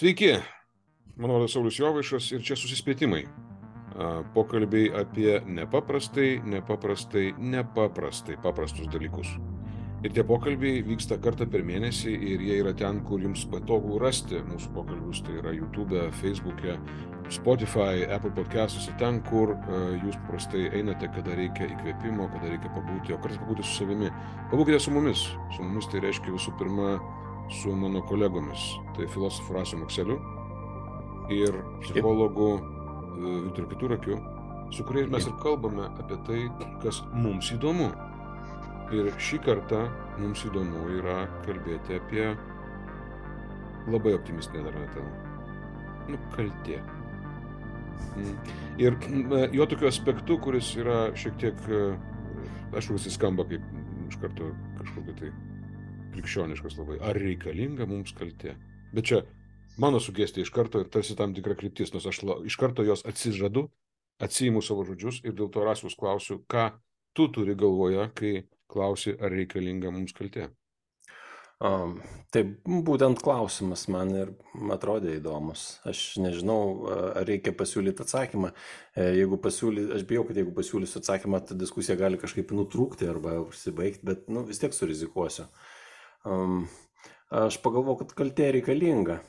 Sveiki, mano vardas Saulis Jovaišas ir čia susispėtimai. Pokalbiai apie nepaprastai, nepaprastai, nepaprastai paprastus dalykus. Ir tie pokalbiai vyksta kartą per mėnesį ir jie yra ten, kur jums patogu rasti mūsų pokalbius. Tai yra YouTube, Facebook'e, Spotify, Apple podcastus, ten, kur jūs paprastai einate, kada reikia įkvėpimo, kada reikia pabūti, o kartais pabūti su savimi. Pabūkite su mumis. Su mumis tai reiškia visų pirma su mano kolegomis. Tai filosofu Rasiu Makseliu ir psichologu Viktoru Kiturakiu, su kuriais mes ir kalbame apie tai, kas mums įdomu. Ir šį kartą mums įdomu yra kalbėti apie labai optimistinę dar temą. Nu, kaltė. Ir jo tokiu aspektu, kuris yra šiek tiek, aišku, jis skamba kaip iš karto kažkokia tai krikščioniškas labai. Ar reikalinga mums kaltė? Bet čia mano sugestija iš karto ir tarsi tam tikra kryptis, nors aš la, iš karto jos atsižadu, atsijimu savo žodžius ir dėl to rasius klausiu, ką tu turi galvoje, kai klausi, ar reikalinga mums kaltė. Um, tai būtent klausimas man ir atrodė įdomus. Aš nežinau, ar reikia pasiūlyti atsakymą. E, jeigu pasiūly, aš bijau, kad jeigu pasiūlysiu atsakymą, ta diskusija gali kažkaip nutrūkti arba užsibaigti, bet nu, vis tiek surizikuosiu. Um, aš pagalvoju, kad kaltė reikalinga.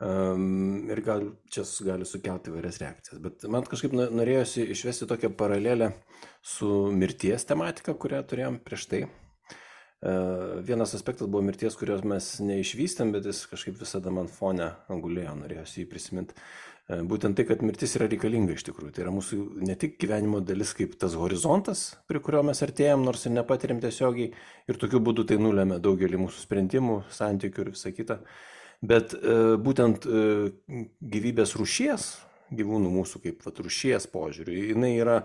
Um, ir gal čia gali sukelti įvairias reakcijas. Bet man kažkaip norėjosi išvesti tokią paralelę su mirties tematika, kurią turėjom prieš tai. Uh, vienas aspektas buvo mirties, kurios mes neišvystėm, bet jis kažkaip visada man fone gulėjo, norėjosi jį prisiminti. Uh, būtent tai, kad mirtis yra reikalinga iš tikrųjų. Tai yra mūsų ne tik gyvenimo dalis kaip tas horizontas, prie kurio mes artėjom, nors ir nepatiriam tiesiogiai, ir tokiu būdu tai nulėmė daugelį mūsų sprendimų, santykių ir visą kitą. Bet e, būtent e, gyvybės rušies, gyvūnų mūsų kaip vat, rušies požiūriu, jinai yra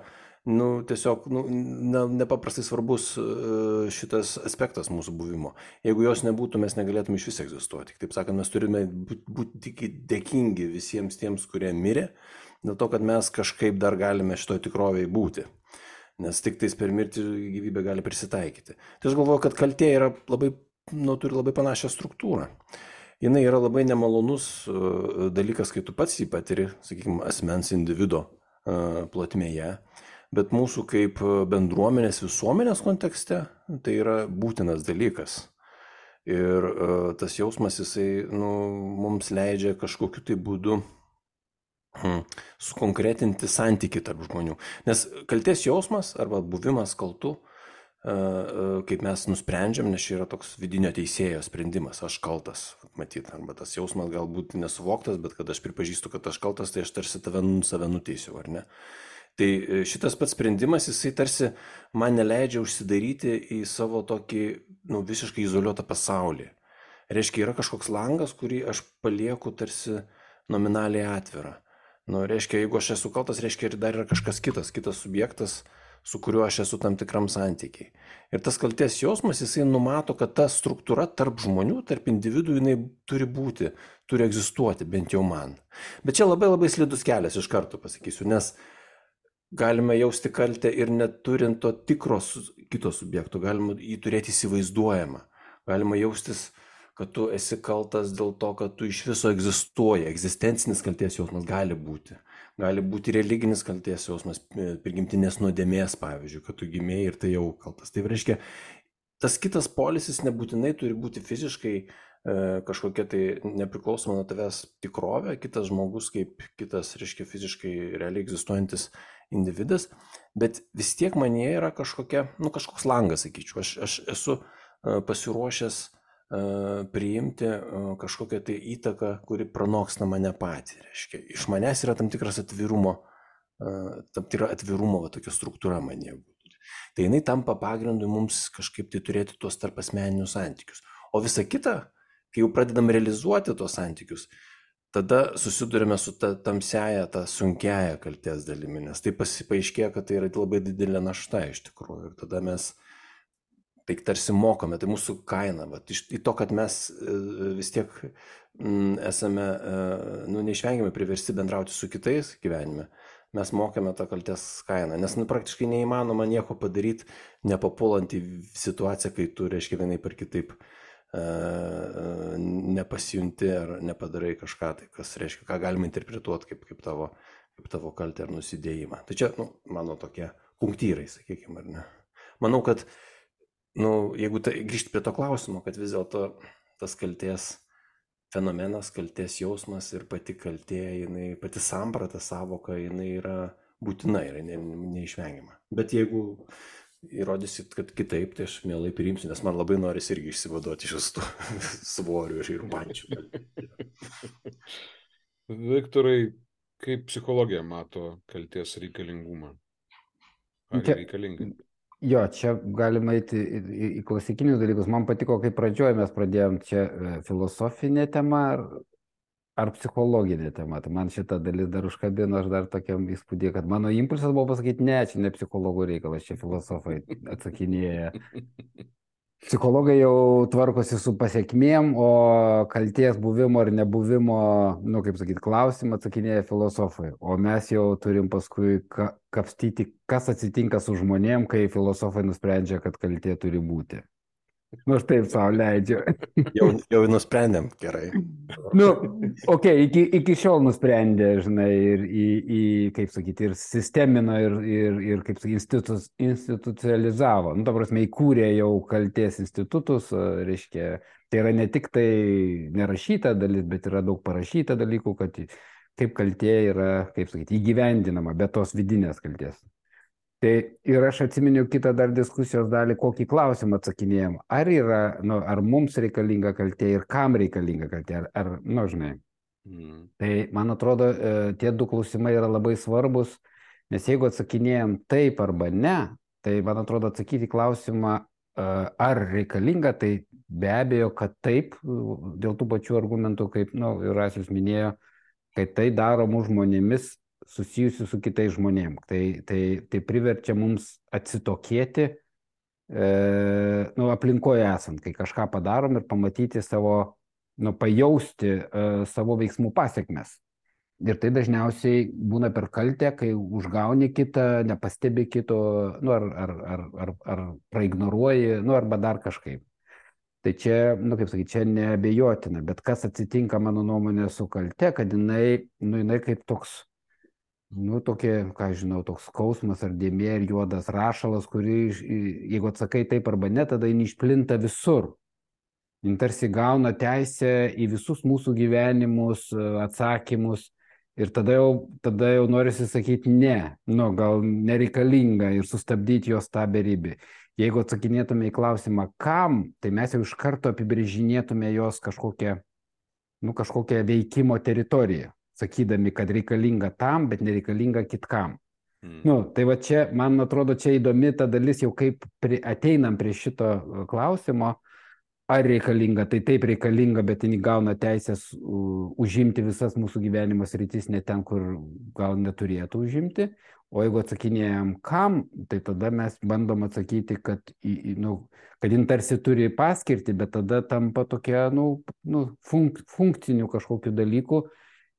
nu, tiesiog nu, ne, nepaprastai svarbus e, šitas aspektas mūsų buvimo. Jeigu jos nebūtų, mes negalėtume iš vis egzistuoti. Taip sakant, mes turime būti dėkingi visiems tiems, kurie mirė, dėl to, kad mes kažkaip dar galime šitoje tikrovėje būti. Nes tik tais per mirtį gyvybė gali prisitaikyti. Tai aš galvoju, kad kaltė yra labai, nu, turi labai panašią struktūrą jinai yra labai nemalonus e, dalykas, kai tu pats jį patiri, sakykime, asmens individo e, plotmėje, bet mūsų kaip bendruomenės visuomenės kontekste tai yra būtinas dalykas. Ir e, tas jausmas jisai nu, mums leidžia kažkokiu tai būdu hmm, sukonkretinti santyki tarp žmonių. Nes kalties jausmas arba buvimas kaltu uh, kaip mes nusprendžiam, nes čia yra toks vidinio teisėjo sprendimas, aš kaltas, matyt, arba tas jausmas galbūt nesuvoktas, bet kad aš pripažįstu, kad aš kaltas, tai aš tarsi tave, save nuteisiu, ar ne? Tai e, šitas pats sprendimas, jisai tarsi man neleidžia užsidaryti į savo tokį, nu, visiškai izoliuotą pasaulį. Reiškia, yra kažkoks langas, kurį aš palieku tarsi nominaliai atvirą. Nu, reiškia, jeigu aš esu kaltas, reiškia, ir dar yra kažkas kitas, kitas subjektas, uh, su kuriuo aš esu tam tikram santykiai. Ir tas kalties jausmas, jisai numato, kad ta struktūra tarp žmonių, tarp individų, jinai turi būti, turi egzistuoti, bent jau man. Bet čia labai labai slidus kelias iš karto pasakysiu, nes galime jausti kaltę ir neturint to tikro kito subjekto, galima jį turėti įsivaizduojamą. Galima jaustis, kad tu esi kaltas dėl to, kad tu iš viso egzistuoji. Egzistencinis kalties jausmas gali būti gali būti religinis kalties jausmas, e, prigimtinės nuodėmės, pavyzdžiui, kad tu gimėjai ir tai jau kaltas. Tai reiškia, tas kitas polisis nebūtinai turi būti fiziškai e, kažkokia tai nepriklausoma nuo tavęs tikrovė, kitas žmogus kaip kitas, reiškia, fiziškai realiai egzistuojantis individas, bet vis tiek manie yra kažkokia, nu kažkoks langas, sakyčiau. Aš, aš esu e, pasiruošęs priimti kažkokią tai įtaką, kuri pranoksta mane patį. Reiškia, iš manęs yra tam tikras atvirumo, tam tikra atvirumo va, tokia struktūra mane. Tai jinai tampa pagrindu mums kažkaip tai turėti tuos tarp asmeninius santykius. O visa kita, kai jau pradedam realizuoti tuos santykius, tada susidurime su ta tamsiaja, ta sunkiaja kalties dalimi, nes tai paaiškėja, kad tai yra labai didelė našta iš tikrųjų. Ir tada mes tai tarsi mokame, tai mūsų kaina. Vat, iš to, kad mes e, vis tiek m, esame e, nu, neišvengiamai priversti bendrauti su kitais gyvenime, mes mokame tą kalties kainą. Nes nu, praktiškai neįmanoma nieko padaryti, nepapulant į situaciją, kai tu, reiškia, vienai per kitaip nepasijunti ar nepadarai kažką, tai kas reiškia, ką galima interpretuoti kaip, kaip, tavo, kaip tavo kaltę ar nusidėjimą. Tai čia, nu, mano tokie punktyrai, sakykime, ar ne. Manau, kad, nu, jeigu tai, grįžti prie to klausimo, kad vis dėlto tas kalties fenomenas, kalties jausmas ir pati kaltė, jinai, pati samprata savoka, jinai yra būtina, ne, neišvengiama. Bet jeigu įrodysit, kad kitaip, tai aš mielai priimsiu, nes man labai norisi irgi išsivaduoti iš tų svorių ir pančių. Viktorai, kaip psichologija mato kalties reikalingumą? Ar čia, reikalinga? Jo, čia galima eiti į, į, į klasikinius dalykus. Man patiko, kai pradžioje mes pradėjom čia e, filosofinė tema ar, psichologinė tema. Tai man šitą dalis dar užkabino, aš dar tokiam įspūdį, kad mano impulsas buvo pasakyti, ne, čia ne psichologų reikalas, čia filosofai atsakinėja. Psichologai jau tvarkosi su pasiekmėm, o kalties buvimo ar nebuvimo, nu kaip sakyti, klausimą atsakinėja filosofai. O mes jau turim paskui ka kapstyti, kas atsitinka su žmonėm, kai filosofai nusprendžia, kad kaltė turi būti. Nu, aš taip savo leidžiu. jau, jau nusprendėm, gerai. nu, okei, okay, iki, iki šiol nusprendė, žinai, ir, į, į, kaip sakyti, ir sistemino, ir, ir, ir kaip sakyti, institutus, institucionalizavo. Nu, ta prasme, įkūrė jau kalties institutus, reiškia, tai yra ne tik tai nerašyta dalis, bet yra daug parašyta dalykų, kad kaip kaltė yra, kaip sakyti, įgyvendinama, be tos vidinės kalties. Tai ir aš atsiminiau kitą dar diskusijos dalį, kokį klausimą atsakinėjom. Ar yra, nu, ar mums reikalinga kaltė ir kam reikalinga kaltė, ar, ar nu, žinai. Mm. Tai man atrodo, e, tie du klausimai yra labai svarbus, nes jeigu atsakinėjom taip arba ne, tai man atrodo atsakyti klausimą, e, ar reikalinga, tai be abejo, kad taip, dėl tų pačių argumentų, kaip, nu, Rasius minėjo, kad tai daro mūsų žmonėmis susijusių su kitais žmonėm. Tai, tai, tai priverčia mums atsitokėti e, nu, aplinkoje esant, kai kažką padarom ir pamatyti savo, nu, pajausti e, savo veiksmų pasiekmes. Ir tai dažniausiai būna per kaltę, kai užgauni kitą, nepastebi kito, nu, ar, ar, ar, ar, ar praignoruoji, nu, arba dar kažkaip. Tai čia, nu, kaip sakyti, čia neabejotina, bet kas atsitinka, mano nuomonė, su kalte, kad jinai, nu, jinai kaip toks nu, tokie, ką žinau, toks skausmas ar dėmė ir juodas rašalas, kurį, jeigu atsakai taip arba ne, tada jis išplinta visur. Jis tarsi gauna teisę į visus mūsų gyvenimus, atsakymus ir tada jau, tada jau norisi sakyti ne, nu, gal nereikalinga ir sustabdyti jos tą beribį. Jeigu atsakinėtume į klausimą, kam, tai mes jau iš karto apibrėžinėtume jos kažkokią, nu, kažkokią veikimo teritoriją sakydami, kad reikalinga tam, bet nereikalinga kitkam. Mm. Nu, tai va čia, man atrodo, čia įdomi ta dalis, jau kaip pri, ateinam prie šito e, klausimo, ar reikalinga, tai taip reikalinga, bet jinai gauna teisės užimti visas mūsų gyvenimo sritis ne ten, kur gal neturėtų užimti. O jeigu atsakinėjom kam, tai tada mes bandom atsakyti, kad, nu, kad jin tarsi turi paskirti, bet tada tampa tokia nu, nu, funk, funkcinių kažkokiu dalyku,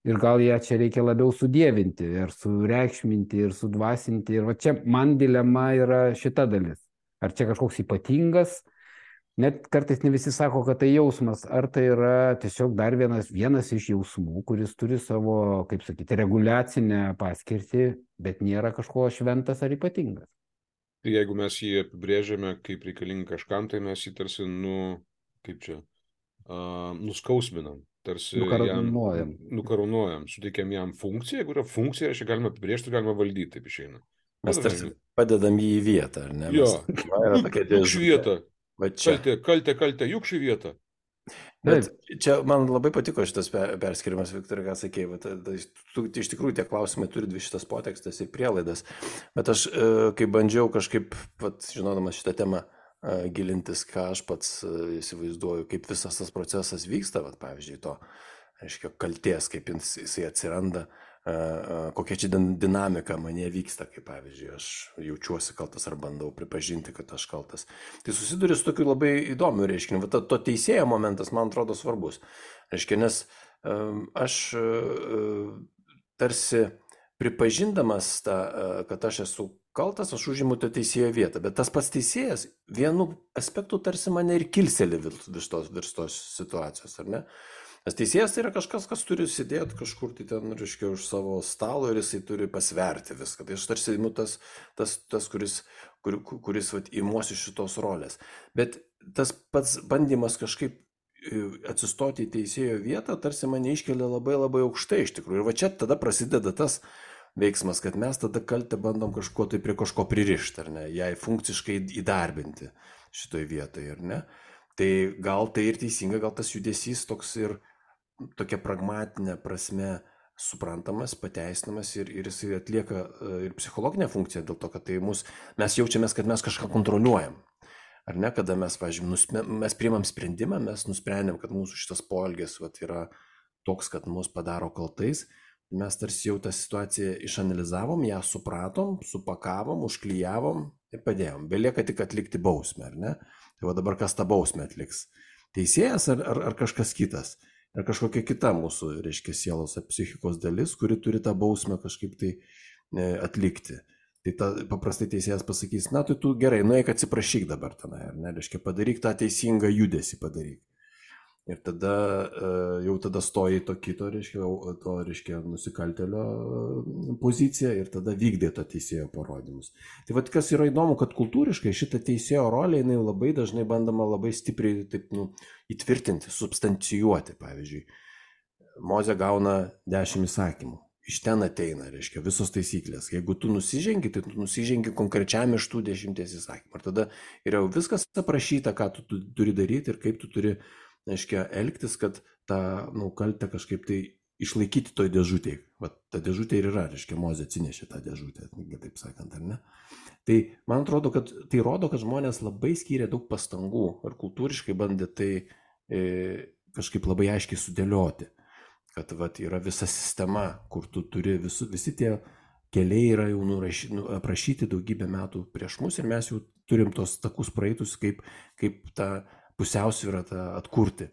ir gal ją čia reikia labiau sudėvinti ir sureikšminti ir sudvasinti. Ir va čia man dilema yra šita dalis. Ar čia kažkoks ypatingas, net kartais ne visi sako, kad tai jausmas, ar tai yra tiesiog dar vienas, vienas iš jausmų, kuris turi savo, kaip sakyti, reguliacinę paskirtį, bet nėra kažko šventas ar ypatingas. Tai jeigu mes jį apibrėžiame kaip reikalingą kažkam, tai mes jį tarsi, nu, kaip čia, uh, nuskausminam tarsi nukarūnuojam. Jam, nukarūnuojam, suteikiam jam funkciją, jeigu yra funkcija, reiškia galima apibriežti, galima valdyti, taip išeina. Mes tarsi padedam jį į vietą, ar ne? Jo, juk šį vietą. Kaltė, kaltė, kaltė, juk šį vietą. Bet čia man labai patiko šitas perskirimas, Viktor, ką sakėjai, bet tu, iš tikrųjų tie klausimai turi dvi šitas potekstas ir prielaidas. Bet aš, e, kai bandžiau kažkaip, pat žinodamas šitą temą, gilintis, ką aš pats įsivaizduoju, kaip visas tas procesas vyksta, vat, pavyzdžiui, to, reiškia, kalties, kaip jisai atsiranda, kokia čia dinamika mane vyksta, kaip pavyzdžiui, aš jaučiuosi kaltas ar bandau pripažinti, kad aš kaltas. Tai susiduri su tokiu labai įdomiu reiškiniu. Va, to teisėjo momentas, man atrodo, svarbus. Reiškia, nes aš tarsi pripažindamas tą, e, kad aš esu kaltas, aš užimu tą teisėjo vietą, bet tas pats teisėjas vienu aspektu tarsi mane ir kilseli virš tos, virš tos situacijos, ar ne? Nes teisėjas tai yra kažkas, kas turi sėdėti kažkur tai ten, reiškia, už savo stalo ir jisai turi pasverti viską. Tai aš tarsi, nu, tas, tas, tas kuris, kur, kuris vat, įmuosi šitos rolės. Bet tas pats bandymas kažkaip atsistoti į teisėjo vietą, tarsi mane iškelia labai labai aukštai iš tikrųjų. Ir va čia tada prasideda tas veiksmas, kad mes tada kaltę bandom kažkuo tai prie kažko pririšti, ar ne, jai funkciškai įdarbinti šitoj vietoje, ar ne. Tai gal tai ir teisinga, gal tas judesys toks ir tokia pragmatinė prasme suprantamas, pateisinamas ir, ir jisai atlieka e, ir psichologinę funkciją dėl to, kad tai mus, mes jaučiamės, kad mes kažką kontroliuojam. Ar ne, kada mes, važiuojam, mes priimam sprendimą, mes nusprendėm, kad mūsų šitas poelgis vat, yra toks, kad mus padaro kaltais, mes tarsi jau tą situaciją išanalizavom, ją supratom, supakavom, užklyjavom ir padėjom. Belieka tik atlikti bausmę, ar ne? Tai va dabar kas tą bausmę atliks? Teisėjas ar, ar, ar kažkas kitas? ar kažkokia kita mūsų, reiškia, sielos ar psichikos dalis, kuri turi tą bausmę kažkaip tai e, atlikti. Tai ta, paprastai teisėjas pasakys, na, tai tu gerai, nueik atsiprašyk dabar tenai, ar ne, reiškia, padaryk tą teisingą judesi, padaryk. Ir tada e, jau tada stoji to kito, reiškia, to, reiškia, nusikaltelio e, poziciją ir tada vykdė to teisėjo parodymus. Tai vad kas yra įdomu, kad kultūriškai šitą teisėjo rolę jinai labai dažnai bandama labai stipriai taip, nu, įtvirtinti, substancijuoti. Pavyzdžiui, Moze gauna dešimt įsakymų. Iš ten ateina, reiškia, visos taisyklės. Jeigu tu nusižengi, tai tu nusižengi konkrečiam iš tų dešimties įsakymų. Ir tada yra jau viskas aprašyta, ką tu, tu turi daryti ir kaip tu turi reiškia, elgtis, kad tą nu, kaltę kažkaip tai išlaikyti toj dėžutėje. Vat ta dėžutė ir yra, reiškia, Mozė atsinešė tą dėžutę, taip sakant, ar ne? Tai man atrodo, kad tai rodo, kad žmonės labai skyrė daug pastangų ir kultūriškai bandė tai e, kažkaip labai aiškiai sudėlioti. Kad vat, yra visa sistema, kur tu turi visu, visi tie keliai yra jau nuraši, nu, aprašyti daugybę metų prieš mus ir mes jau turim tos takus praeitus, kaip, kaip tą pusiausvyrą tą atkurti.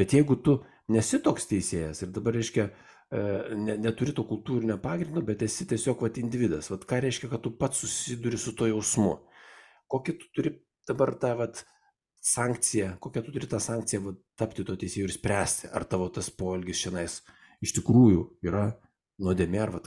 Bet jeigu tu nesi toks teisėjas ir dabar reiškia, e, ne, neturi to kultūrinio pagrindo, bet esi tiesiog vat, individas, vat, ką reiškia, kad tu pats susiduri su to jausmu. Kokį tu turi dabar tą vat, sankciją, kokią tu turi tą sankciją vat, tapti to teisėjų ir spręsti, ar tavo tas poelgis šiandien iš tikrųjų yra nuodėmė ar vat,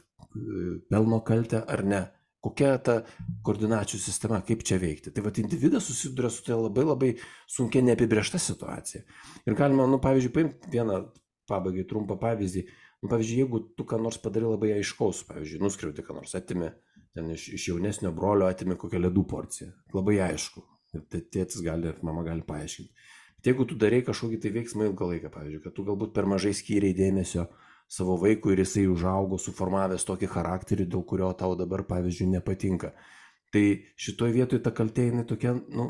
pelno kaltė ar ne kokia ta koordinačių sistema, kaip čia veikti. Tai vad individas susiduria su tai labai labai sunkia neapibriešta situacija. Ir galima, nu, pavyzdžiui, paimti vieną pabaigai trumpą pavyzdį. Nu, pavyzdžiui, jeigu tu ką nors padarai labai aiškaus, pavyzdžiui, nuskriauti ką nors, atimi ten iš, iš jaunesnio brolio, atimi kokią ledų porciją. Labai aišku. Ir tėtis gali ir mama gali paaiškinti. Bet jeigu tu darai kažkokį tai veiksmą ilgą laiką, pavyzdžiui, kad tu galbūt per mažai skyriai dėmesio savo vaikui ir jisai užaugo suformavęs tokį charakterį, dėl kurio tau dabar, pavyzdžiui, nepatinka. Tai šitoje vietoje ta kaltė jinai tokia, nu,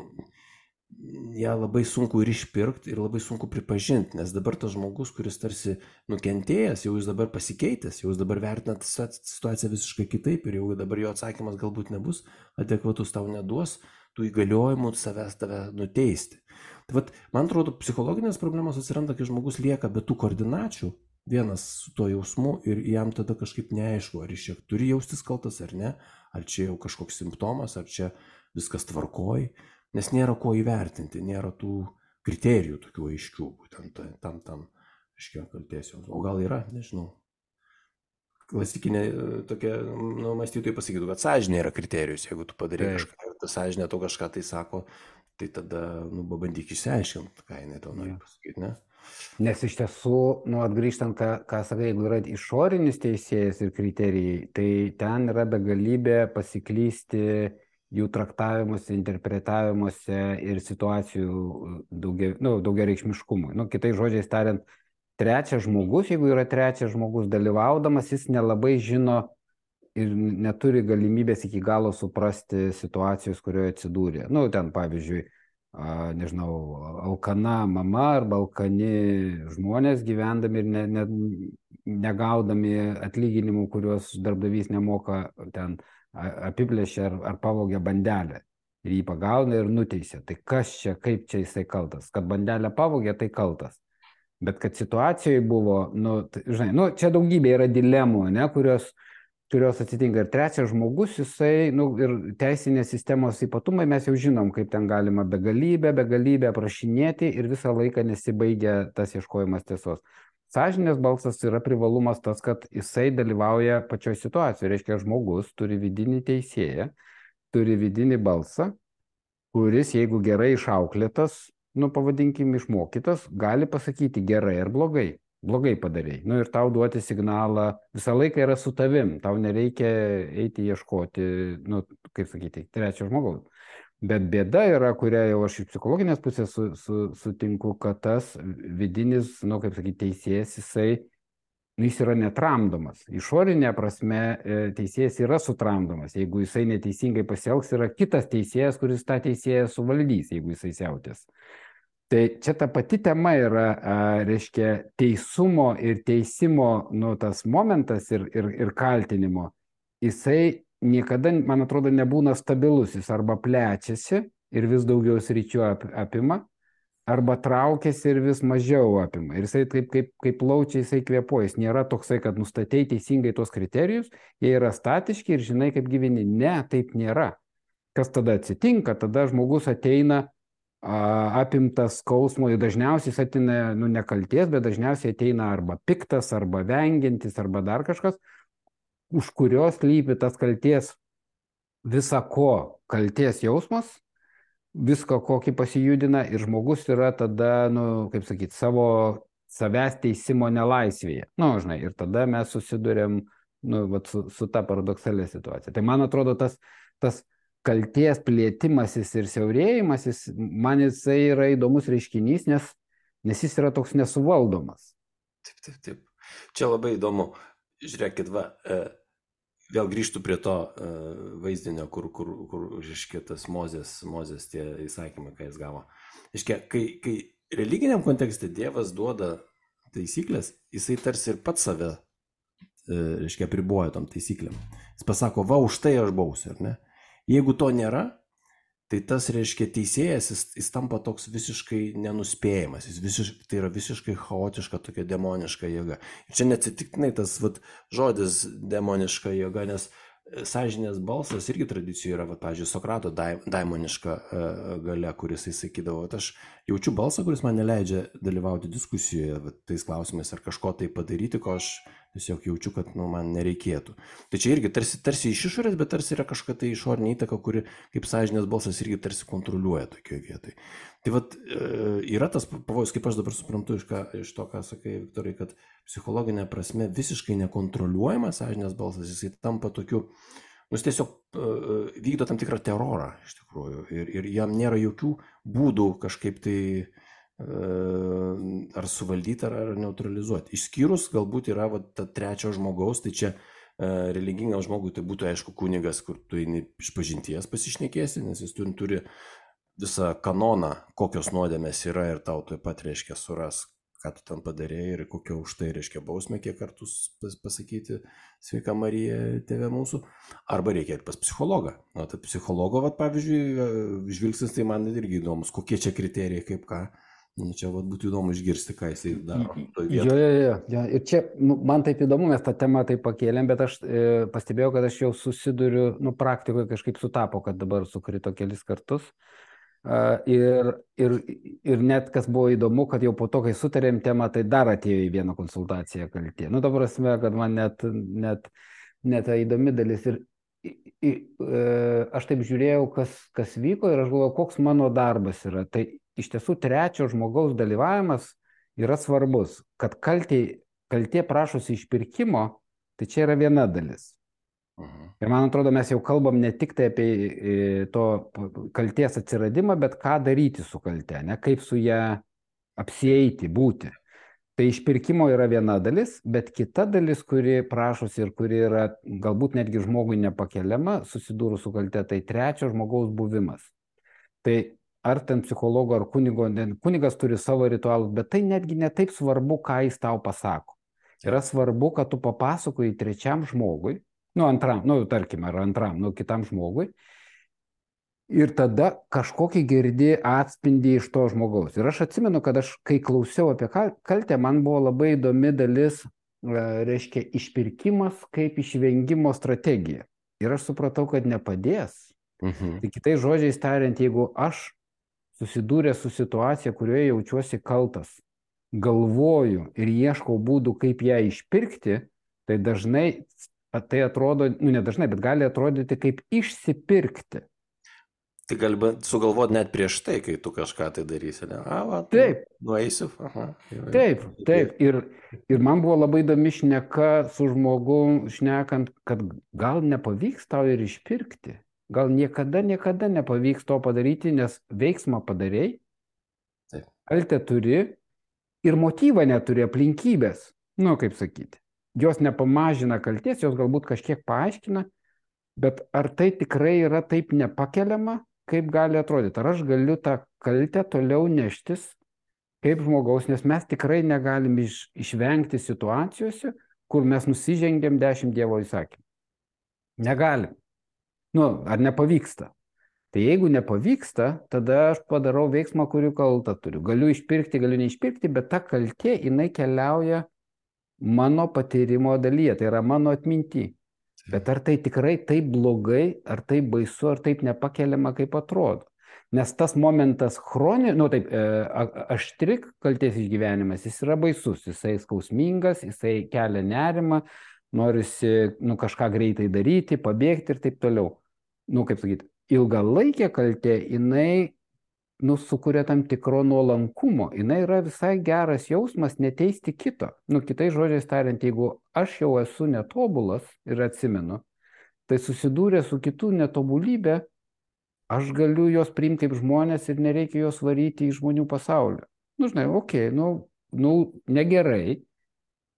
ją labai sunku ir išpirkti, ir labai sunku pripažinti, nes dabar tas žmogus, kuris tarsi nukentėjęs, jau jis dabar pasikeitęs, jau jis dabar vertina situaciją visiškai kitaip ir jau dabar jo atsakymas galbūt nebus adekvatus, tau neduos tų įgaliojimų savęs tave nuteisti. Tai vat, man atrodo, psichologinės problemos atsiranda, kai žmogus lieka be tų koordinačių, vienas su tuo jausmu ir jam tada kažkaip neaišku, ar jis čia turi jaustis kaltas ar ne, ar čia jau kažkoks simptomas, ar čia viskas tvarkoj, nes nėra ko įvertinti, nėra tų kriterijų tokių aiškių, būtent tam, tam, aiškiai, kaltės jau. O gal yra, nežinau. Klasikinė tokia, nu, mąstytojai pasakytų, kad sąžinė yra kriterijus, jeigu tu padarai kažką sąžinė to kažką tai sako, tai tada, nu, pabandyk išsiaiškinti, ką jinai to nori pasakyti, ne? Nes iš tiesų, nu, atgrįžtant, ką, sakai, jeigu yra išorinis teisėjas ir kriterijai, tai ten yra begalybė pasiklysti jų traktavimuose, interpretavimuose ir situacijų daugia, nu, daugia reikšmiškumui. Nu, kitai žodžiais tariant, trečias žmogus, jeigu yra trečias žmogus dalyvaudamas, jis nelabai žino ir neturi galimybės iki galo suprasti situacijos, kurioje atsidūrė. Nu, ten pavyzdžiui, a, nežinau, alkana mama arba alkani žmonės gyvendami ir ne, ne, negaudami atlyginimų, kuriuos darbdavys nemoka, ten apiplėšia ar, ar pavogia bandelę. Ir jį pagauna ir nuteisė. Tai kas čia, kaip čia jisai kaltas? Kad bandelę pavogė, tai kaltas. Bet kad situacijoje buvo, nu, tai, žinai, nu, čia daugybė yra dilemų, ne, kurios, kurios atsitinka. Ir trečias žmogus, jisai, nu, ir teisinės sistemos ypatumai mes jau žinom, kaip ten galima begalybę, begalybę aprašinėti ir visą laiką nesibaigia tas ieškojimas tiesos. Sažinės balsas yra privalumas tas, kad jisai dalyvauja pačioje situacijoje. Reiškia, žmogus turi vidinį teisėją, turi vidinį balsą, kuris, jeigu gerai išauklėtas, nu pavadinkim išmokytas, gali pasakyti gerai ar blogai blogai padarei. Nu ir tau duoti signalą visą laiką yra su tavim, tau nereikia eiti ieškoti, nu, kaip sakyti, trečio žmogaus. Bet bėda yra, kurią jau aš iš psichologinės pusės su, su, sutinku, kad tas vidinis, nu, kaip sakyti, teisėjas, jisai, nu, jis yra netramdomas. Išorinė prasme e, teisėjas yra sutramdomas. Jeigu jisai neteisingai pasielgs, yra kitas teisėjas, kuris tą teisėją suvaldys, jeigu jisai siautės. Tai čia ta pati tema yra, a, reiškia, teisumo ir teisimo, nu, tas momentas ir, ir, ir kaltinimo. Jisai niekada, man atrodo, nebūna stabilus, jis arba plečiasi ir vis daugiau sričių apima, arba traukiasi ir vis mažiau apima. Ir jisai kaip, kaip, kaip laučia, jisai kvėpuoja. Jis nėra toksai, kad nustatei teisingai tuos kriterijus, jie yra statiški ir žinai, kaip gyveni. Ne, taip nėra. Kas tada atsitinka? Tada žmogus ateina apimtas skausmo ir dažniausiai jis ateina, nu, nekalties, bet dažniausiai ateina arba piktas, arba vengiantis, arba dar kažkas, už kurios lypi tas kalties visa ko kalties jausmas, visko kokį pasijudina ir žmogus yra tada, nu, kaip sakyti, savo savęs teisimo nelaisvėje. Na, nu, žinai, ir tada mes susidurėm, nu, vat, su, su ta paradoksalė situacija. Tai man atrodo, tas, tas kalties plėtimasis ir siaurėjimasis, man jisai yra įdomus reiškinys, nes, nes jis yra toks nesuvaldomas. Taip, taip, taip. Čia labai įdomu. Žiūrėkit, va, e, vėl grįžtų prie to e, vaizdinio, kur, kur, kur iškiek tas Mozės, Mozės tie įsakymai, ką jis gavo. Iškiek, kai, kai religiniam kontekste Dievas duoda taisyklės, jisai tarsi ir pats save, e, reiškia, priboja tom taisyklėm. Jis pasako, va, už tai aš bausiu, ar ne? Jeigu to nėra, tai tas reiškia teisėjas, jis, jis tampa toks visiškai nenuspėjamas, jis visiš, tai yra visiškai chaotiška tokia demoniška jėga. Ir čia neatsitiktinai tas vat, žodis demoniška jėga, nes e, sąžinės balsas irgi tradicijoje yra, va, pavyzdžiui, Sokrato daimoniška uh, gale, kuris jis sakydavo, aš jaučiu balsą, kuris man neleidžia dalyvauti diskusijoje va, tais klausimais ar kažko tai padaryti, ko aš tiesiog jaučiu, kad nu, man nereikėtų. Tai čia irgi tarsi, tarsi iš išorės, bet tarsi yra kažkokia tai išorinė įtaka, kuri kaip sąžinės balsas irgi tarsi kontroliuoja tokioje vietoje. Tai vad e, yra tas pavojus, kaip aš dabar suprantu iš, ką, iš to, ką sakai, Viktorai, kad psichologinė prasme visiškai nekontroliuojamas sąžinės balsas, jisai tampa tokiu, nu, jis tiesiog uh, vykdo tam tikrą terorą iš tikrųjų ir, ir jam nėra jokių būdų kažkaip tai uh, ar suvaldyti, ar, ar neutralizuoti. Išskyrus galbūt yra va, ta trečio žmogaus, tai čia uh, religingam žmogui tai būtų aišku kunigas, kur tu eini iš pažinties pasišnekėsi, nes jis turi, turi visą kanoną, kokios nuodėmės yra ir tau taip pat reiškia suras, ką tu ten padarėjai ir kokia už tai reiškia bausmė, kiek kartų pasakyti sveika Marija, tėvė mūsų. Arba reikia ir pas psichologą. Na, tai psichologo, vat, pavyzdžiui, žvilgsnis tai man irgi įdomus, kokie čia kriterijai, kaip ką. Nu, čia vat, būtų įdomu išgirsti, ką jisai daro. Jo, jo, jo, jo. Ir čia nu, man taip įdomu, mes tą temą taip pakėlėm, bet aš e, pastebėjau, kad aš jau susiduriu, nu, praktikoje kažkaip sutapo, kad dabar sukrito kelis kartus. E, ir, ir, ir net kas buvo įdomu, kad jau po to, kai sutarėm temą, tai dar atėjo į vieną konsultaciją kaltė. Nu, dabar prasme, kad man net, net, net ta įdomi dalis. Ir, ir e, aš taip žiūrėjau, kas, kas vyko ir aš galvoju, koks mano darbas yra. Tai iš tiesų trečio žmogaus dalyvavimas yra svarbus, kad kaltė, kaltė prašosi išpirkimo, tai čia yra viena dalis. Mhm. Ir man atrodo, mes jau kalbam ne tik tai apie e, to kalties atsiradimą, bet ką daryti su kalte, ne kaip su ją apsieiti, būti. Tai išpirkimo yra viena dalis, bet kita dalis, kuri prašosi ir kuri yra galbūt netgi žmogui nepakeliama, susidūrus su kalte, tai trečio žmogaus buvimas. Tai ar ten psichologo, ar kunigo, kunigas turi savo ritualus, bet tai netgi netaip svarbu, ką jis tau pasako. Yra svarbu, kad tu papasakoji trečiam žmogui, nu antram, nu tarkim, ar antram, nu kitam žmogui, ir tada kažkokį girdi atspindį iš to žmogaus. Ir aš atsimenu, kad aš, kai klausiau apie kaltę, man buvo labai įdomi dalis reiškia, išpirkimas kaip išvengimo strategija. Ir aš supratau, kad nepadės. Mhm. Tai kitais žodžiais tariant, jeigu aš susidūręs su situacija, kurioje jaučiuosi kaltas, galvoju ir ieškau būdų, kaip ją išpirkti, tai dažnai tai atrodo, nu ne dažnai, bet gali atrodyti kaip išsipirkti. Tai gali sugalvoti net prieš tai, kai tu kažką tai darysi. Ne? A, va, taip. Nueisiu. Aha, jau, taip, taip. Ir, ir man buvo labai įdomi šneka su žmogum, šnekant, kad gal nepavyks tau ir išpirkti. Gal niekada, niekada nepavyks to padaryti, nes veiksmą padarėjai, kaltę turi ir motyvą neturi aplinkybės. Nu, kaip sakyti. Jos nepamažina kalties, jos galbūt kažkiek paaiškina, bet ar tai tikrai yra taip nepakeliama, kaip gali atrodyti. Ar aš galiu tą kaltę toliau neštis kaip žmogaus, nes mes tikrai negalim iš, išvengti situacijose, kur mes nusižengėm dešimt Dievo įsakymų. Negalim. Nu, ar nepavyksta. Tai jeigu nepavyksta, tada aš padarau veiksmą, kurių kaltą turiu. Galiu išpirkti, galiu neišpirkti, bet ta kaltė, jinai keliauja mano patyrimo dalyje, tai yra mano atminti. Bet ar tai tikrai taip blogai, ar taip baisu, ar taip nepakeliama, kaip atrodo? Nes tas momentas chroni, nu taip, e, aštrik kalties išgyvenimas, jis yra baisus, jisai skausmingas, jisai kelia nerimą, norisi nu, kažką greitai daryti, pabėgti ir taip toliau. Nu, kaip sakyti, ilgalaikė kaltė, jinai nu, sukuria tam tikro nuolankumo. Jis yra visai geras jausmas neteisti kito. Nu, kitais žodžiais tariant, jeigu aš jau esu netobulas ir atsimenu, tai susidūrę su kitų netobulybė, aš galiu juos priimti kaip žmonės ir nereikia juos varyti į žmonių pasaulį. Nu, žinai, okei, okay, nu, nu, negerai,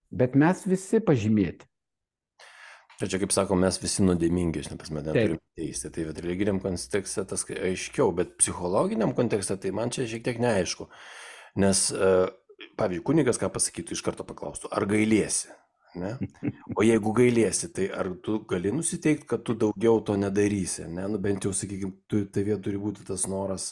bet mes visi pažymėti. Ir čia, kaip sako, mes visi nuodėmingi, žinai, pas mane turim teisti. Tai bet religiniam kontekste tas aiškiau, bet psichologiniam kontekste tai man čia šiek tiek neaišku. Nes, e, pavyzdžiui, kunigas ką pasakytų, iš karto paklaustų, ar gailiesi? Ne? O jeigu gailiesi, tai ar tu gali nusiteikti, kad tu daugiau to nedarysi? Ne? Nu, bent jau, sakykime, tu, tavie turi būti tas noras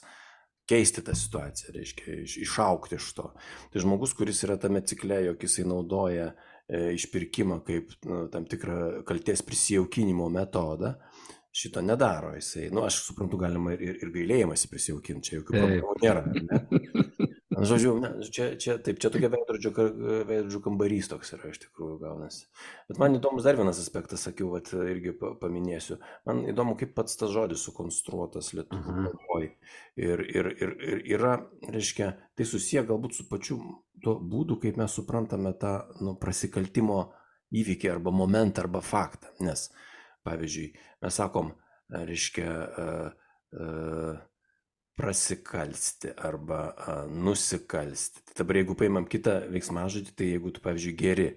keisti tą situaciją, reiškia, iš, išaukti iš to. Tai žmogus, kuris yra tame cikle, jog jisai naudoja uh, išpirkimą kaip nu, tam tikrą kalties prisijaukinimo metodą, šito nedaro. Jisai, nu, aš suprantu, galima ir, ir gailėjimąsi prisijaukinti, čia jokių problemų nėra. Ne? Žodžiu, ne, čia, čia, taip, čia tokia veidrodžių, veidrodžių kambarys toks yra iš tikrųjų gaunasi. Bet man įdomus dar vienas aspektas, sakiau, vat, irgi paminėsiu. Man įdomu, kaip pats tas žodis sukonstruotas lietuvių mhm. kalboje. Ir, ir, ir, ir yra, reiškia, tai susiję galbūt su pačiu tuo būdu, kaip mes suprantame tą nu, prasikaltimo įvykį arba momentą arba faktą. Nes, pavyzdžiui, mes sakom, reiškia, uh, uh, prasikalsti arba uh, nusikalsti. Tai dabar jeigu paimam kitą veiksmažodį, tai jeigu tu, pavyzdžiui, geri,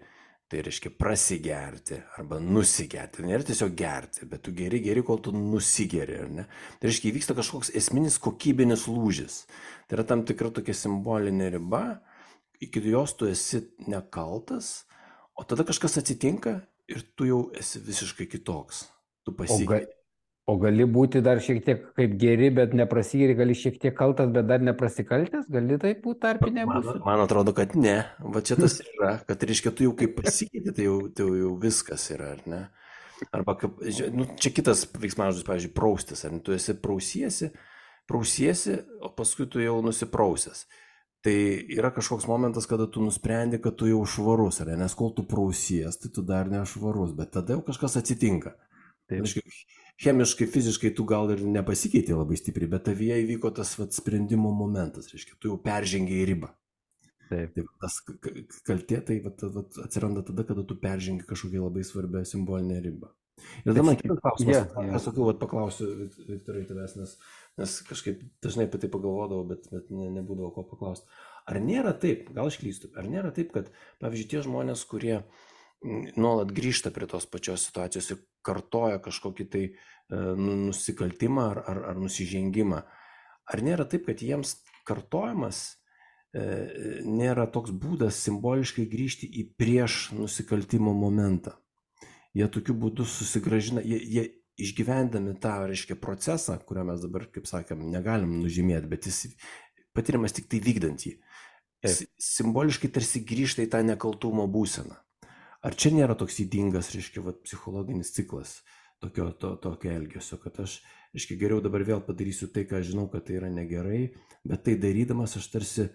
tai reiškia prasigerti arba nusigerti. Tai nėra tiesiog gerti, bet tu geri, geri, kol tu nusigeri? Tai reiškia, įvyksta kažkoks esminis kokybinis lūžis. Tai yra tam tikra tokia simbolinė riba, iki jos tu esi nekaltas, o tada kažkas atsitinka ir tu jau esi visiškai kitoks. Tu pasikeiti. O, ga, o gali būti dar šiek tiek kaip geri, bet neprasigeri, gali šiek tiek kaltas, bet dar neprasikaltęs, gali taip būti tarpinė būsena. Man, man atrodo, kad ne. Va čia tas yra, kad reiškia, tu jau kaip pasikeiti, tai jau, tai jau viskas yra, ar ne? Arba kaip, nu, čia kitas veiksmažodis, pavyzdžiui, praustis, ar ne? Tu esi prausiesi, prausiesi, o paskui tu jau nusiprausęs tai yra kažkoks momentas, kada tu nusprendi, kad tu jau švarus, ar ne? Nes kol tu prausies, tai tu dar nešvarus, bet tada jau kažkas atsitinka. Tai reiškia, chemiškai, fiziškai tu gal ir nepasikeitė labai stipriai, bet tavyje įvyko tas vat, sprendimo momentas, reiškia, tu jau peržengiai ribą. Taip. Tai tas kaltė tai vat, vat, atsiranda tada, kada tu peržengi kažkokią labai svarbią simbolinę ribą. Ir tada man kitas klausimas, yeah, yeah. aš sakau, paklausiu Viktorai tavęs, nes nes kažkaip dažnai apie tai pagalvodavau, bet, bet ne, nebūdavo ko paklausti. Ar nėra taip, gal aš klystu, ar nėra taip, kad, pavyzdžiui, tie žmonės, kurie nuolat grįžta prie tos pačios situacijos ir kartoja kažkokį tai e, nu, nusikaltimą ar, ar, ar nusižengimą, ar nėra taip, kad jiems kartojimas nėra toks būdas simboliškai grįžti į prieš nusikaltimo momentą. Jie tokiu būdu susigražina, jie, jie išgyvendami tą, reiškia, procesą, kurio mes dabar, kaip sakėm, negalim nužymėti, bet jis patiriamas tik tai vykdant jį. Jis simboliškai tarsi grįžta į tą nekaltumo būseną. ar čia nėra toks įdingas, reiškia, vat, psichologinis ciklas tokio, to, tokio elgesio, kad aš, reiškia, geriau dabar vėl padarysiu tai, ką žinau, kad tai yra negerai, bet tai darydamas aš tarsi,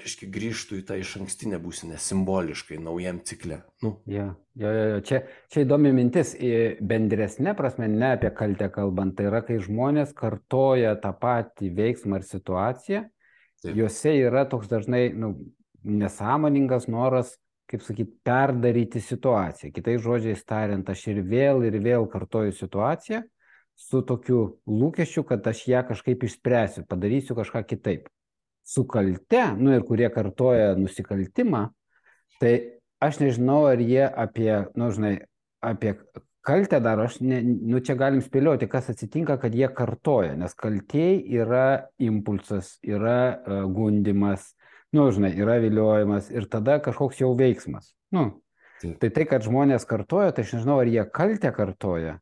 reiškia, grįžtų į tą iš ankstinę būsinę simboliškai, naujam cikle. Nu. Ja, ja, ja, ja. Čia, čia įdomi mintis, bendresnė prasme, ne apie kaltę kalbant, tai yra, kai žmonės kartoja tą patį veiksmą ar situaciją, Taip. juose yra toks dažnai nu, nesąmoningas noras, kaip sakyti, perdaryti situaciją. Kitais žodžiais tariant, aš ir vėl ir vėl kartoju situaciją su tokiu lūkesčiu, kad aš ją kažkaip išspręsiu, padarysiu kažką kitaip su kalte, nu ir kurie kartoja nusikaltimą, tai aš nežinau, ar jie apie, nu, žinai, apie kaltę dar, aš, ne, nu, čia galim spėlioti, kas atsitinka, kad jie kartoja, nes kaltėjai yra impulsas, yra uh, gundimas, nu, žinai, yra viliojimas ir tada kažkoks jau veiksmas. Nu, Taip. tai tai, kad žmonės kartoja, tai aš nežinau, ar jie kaltę kartoja,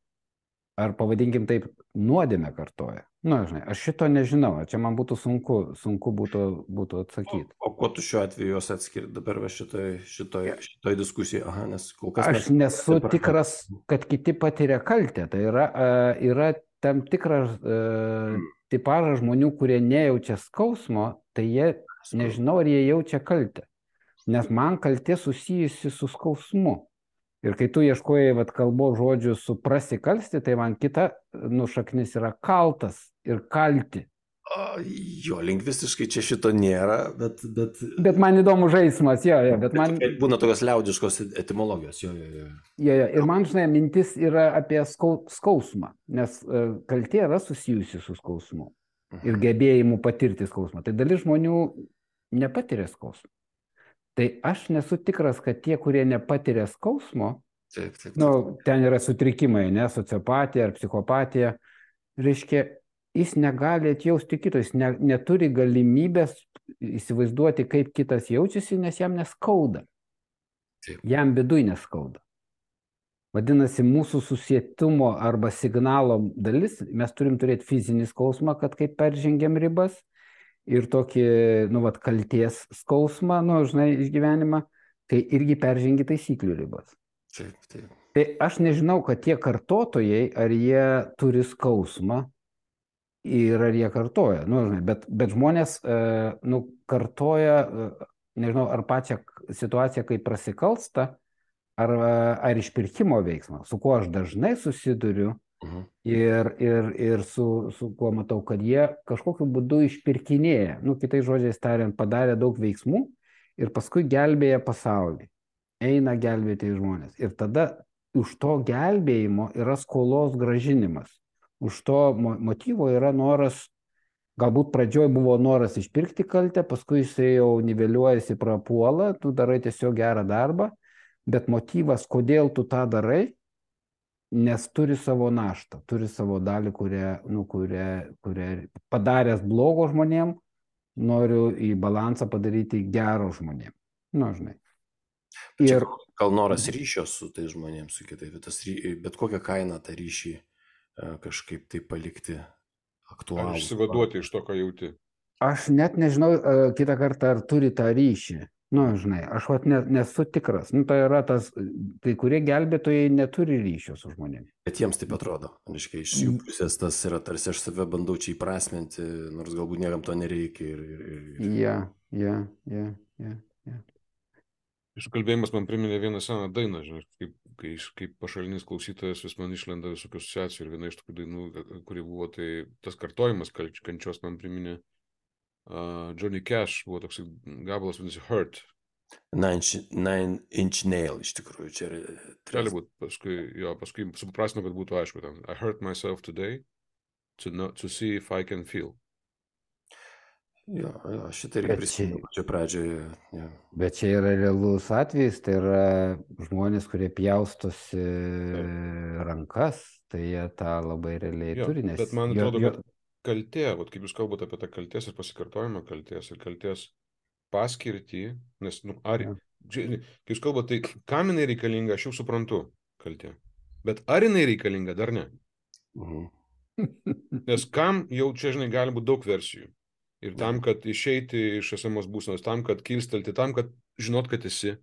ar pavadinkim taip, nuodėmę kartoja. Na, nu, žinai, aš šito nežinau, čia man būtų sunku, sunku būtų, būtų atsakyti. O, o kuo tu šiuo atveju juos atskiri dabar šitoj, šitoj, šitoj diskusijai? Aha, nes kol kas... Aš mes... nesu dabar... tikras, kad kiti patiria kaltę. Tai yra, yra tam tikras uh, tipažas žmonių, kurie nejaučia skausmo, tai jie, nežinau, ar jie jaučia kaltę. Nes man kaltė susijusi su skausmu. Ir kai tu ieškojai vat, kalbos žodžių su prasikalsti, tai man kita nušaknis yra kaltas ir kalti. O, jo, lingvistiškai čia šito nėra, bet... Bet, bet man įdomu žaidimas, jo, jo, bet man... Bet būna tokios liaudiškos etimologijos, jo, jo, jo. Jo, jo, ir man, žinai, mintis yra apie skau, skausmą, nes uh, kaltė yra susijusi su skausmu ir mhm. gebėjimu patirti skausmą. Tai dalis žmonių nepatiria skausmą. Tai aš nesu tikras, kad tie, kurie nepatiria skausmo, taip, taip, taip. Nu, ten yra sutrikimai, ne, sociopatija ar psichopatija, reiškia, jis negali atjausti kito, jis ne, neturi galimybės įsivaizduoti, kaip kitas jaučiasi, nes jam neskauda. Taip. Jam viduje neskauda. Vadinasi, mūsų susietumo arba signalo dalis, mes turim turėti fizinį skausmą, kad kaip peržengiam ribas, ir tokį, nu, vat, kalties skausmą, nu, žinai, išgyvenimą, tai irgi peržengi taisyklių ribas. Taip, taip. Tai aš nežinau, kad tie kartotojai, ar jie turi skausmą ir ar jie kartoja, nu, bet, bet žmonės, e, nu, kartoja, e, nežinau, ar pačią situaciją, kai prasikalsta, ar, ar išpirkimo veiksmą, su kuo aš dažnai susiduriu, Mhm. Ir, ir, ir su, su kuo matau, kad jie kažkokiu būdu išpirkinėja, nu, kitais žodžiais tariant, padarė daug veiksmų ir paskui gelbėja pasaulį. Eina gelbėti žmonės. Ir tada už to gelbėjimo yra skolos gražinimas. Už to motyvo yra noras, galbūt pradžioj buvo noras išpirkti kaltę, paskui jisai jau niveliuojasi prapuola, tu darai tiesiog gerą darbą, bet motyvas, kodėl tu tą darai, nes turi savo naštą, turi savo dalį, kurią, nu, kurią, kurią padaręs blogo žmonėm, noriu į balansą padaryti gero žmonėm. Nu, žinai. Ir gal noras ryšio su tai žmonėms, su kitais, bet, tas, bet kokią kainą tą ryšį kažkaip tai palikti aktualų. Išsivaduoti iš to, ką jauti. Aš net nežinau e, kitą kartą, ar turi tą ryšį. Nu, žinai, aš vat ne, nesu tikras. Nu, tai yra tas, kai kurie gelbėtojai neturi ryšio su žmonėmis. Bet jiems taip atrodo. Reiškia, iš jų mm. pusės tas yra tarsi aš save bandau čia įprasminti, nors galbūt niekam to nereikia. Ir, ir, ir... Ja, ja, ja, ja, Iš kalbėjimas man priminė vieną seną dainą, žinai, kaip, kai, kaip pašalinis klausytojas vis man išlenda visokių asociacijų ir viena iš tokių dainų, kuri buvo, tai tas kartojimas kančios man priminė uh, Johnny Cash buvo toks gabalas, vadinasi Hurt. Nine, nine Inch Nail iš tikrųjų čia yra. Gali būti, paskui, jo, paskui suprasnu, kad būtų aišku, ten, I hurt myself today to, not, to see if I can feel. Jo, jo šitą irgi prisimenu čia pradžioje. Jo. Bet čia yra realus atvejis, tai yra žmonės, kurie pjaustosi rankas, tai jie tą labai realiai jo, turi. Nes bet man atrodo, jo, jo... kad kaltė, vat, kaip jūs kalbate apie tą kalties ir pasikartojimą kalties ir kalties paskirtį, nes, nu, ar, kai jūs kalbate, tai kam jinai reikalinga, aš jau suprantu kaltė. Bet ar jinai reikalinga, dar ne. Mhm. Nes kam jau čia, žinai, gali būti daug versijų. Ir tam, mhm. kad išeiti iš esamos būsenos, tam, kad kilstelti, tam, kad žinot, kad esi.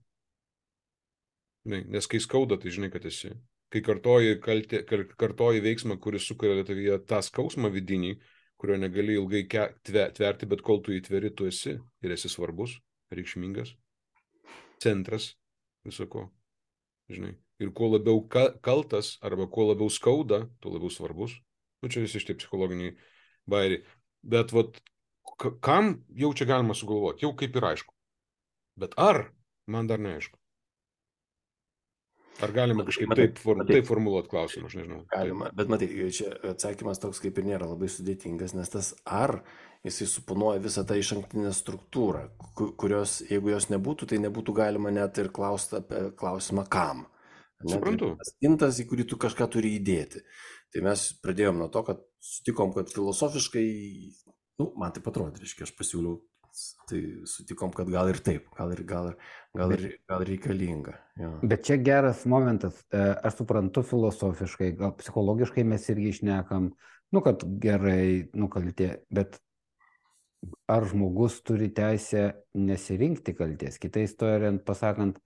Nes kai skauda, tai žinai, kad esi. Kai kartoji, kaltė, kartoji veiksmą, kuris sukuria tavyje tą skausmą vidinį, kurio negali ilgai tverti, bet kol tu įtveri, tu esi ir esi svarbus, reikšmingas, centras visoko. Žinai. Ir kuo labiau kaltas arba kuo labiau skauda, tuo labiau svarbus. Nu, čia visi šitie psichologiniai bairiai. Bet vat, kam jau čia galima sugalvoti, jau kaip ir aišku. Bet ar, man dar neaišku. Ar galima kažkaip matai, taip, for, matai, taip formuluoti klausimą, aš nežinau. Galima, taip. bet matai, čia atsakymas toks kaip ir nėra labai sudėtingas, nes tas ar jisai suponuoja visą tą iš anktinę struktūrą, kurios, jeigu jos nebūtų, tai nebūtų galima net ir klausti apie klausimą kam. Ne, Suprantu. Tai intas, į kurį tu kažką turi įdėti. Tai mes pradėjom nuo to, kad sutikom, kad filosofiškai, nu, man tai atrodė, reiškia, aš pasiūliau Tai sutikom, kad gal ir taip, gal ir, gal ir, gal ir, gal reikalinga. Jo. Bet čia geras momentas, e, aš suprantu filosofiškai, gal psichologiškai mes irgi išnekam, nu kad gerai nukaltė, bet ar žmogus turi teisę nesirinkti kalties, kitais tariant, pasakant,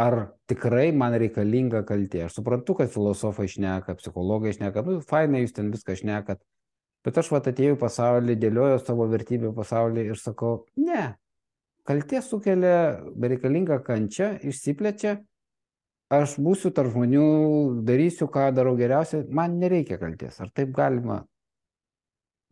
ar tikrai man reikalinga kaltė. Aš suprantu, kad filosofai išneka, psichologai išneka, nu, fainai jūs ten viską išnekat, Bet aš vat atėjau į pasaulį, dėlioju savo vertybių pasaulį ir sakau, ne, kaltė sukelia bereikalingą kančią, išsiplečia, aš būsiu tarp žmonių, darysiu, ką darau geriausiai, man nereikia kalties. Ar taip galima?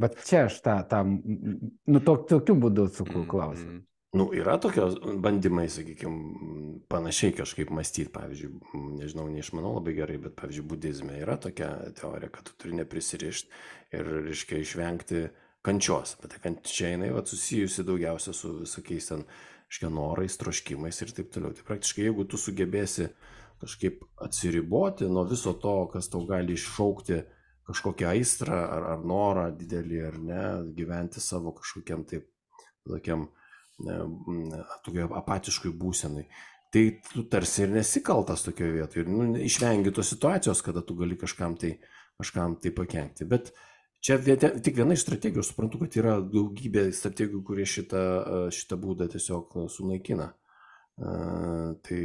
Bet čia aš tą, tą nu, to, tokiu būdu atsakau klausimą. Mm -hmm. Nu, yra tokios bandymai, sakykime, panašiai kažkaip mąstyti, pavyzdžiui, nežinau, neišmanau labai gerai, bet, pavyzdžiui, budizme yra tokia teorija, kad tu turi neprisirišti ir, reiškia, išvengti kančios. Bet ta kančia jinai va, susijusi daugiausia su visokiais ten, reiškia, norais, troškimais ir taip toliau. Tai praktiškai, jeigu tu sugebėsi kažkaip atsiriboti nuo viso to, kas tau gali iššaukti kažkokią aistrą ar, ar norą didelį ar ne, gyventi savo kažkokiam taip, tokiam, tokioje apatiškoje būsenai. Tai tu tarsi ir nesikaltas tokioje vietoje ir nu, išvengi tos situacijos, kada tu gali kažkam tai, kažkam tai pakengti. Bet čia vietė, tik viena iš strategijų, suprantu, kad yra daugybė strategijų, kurie šitą, šitą būdą tiesiog sunaikina. Uh, tai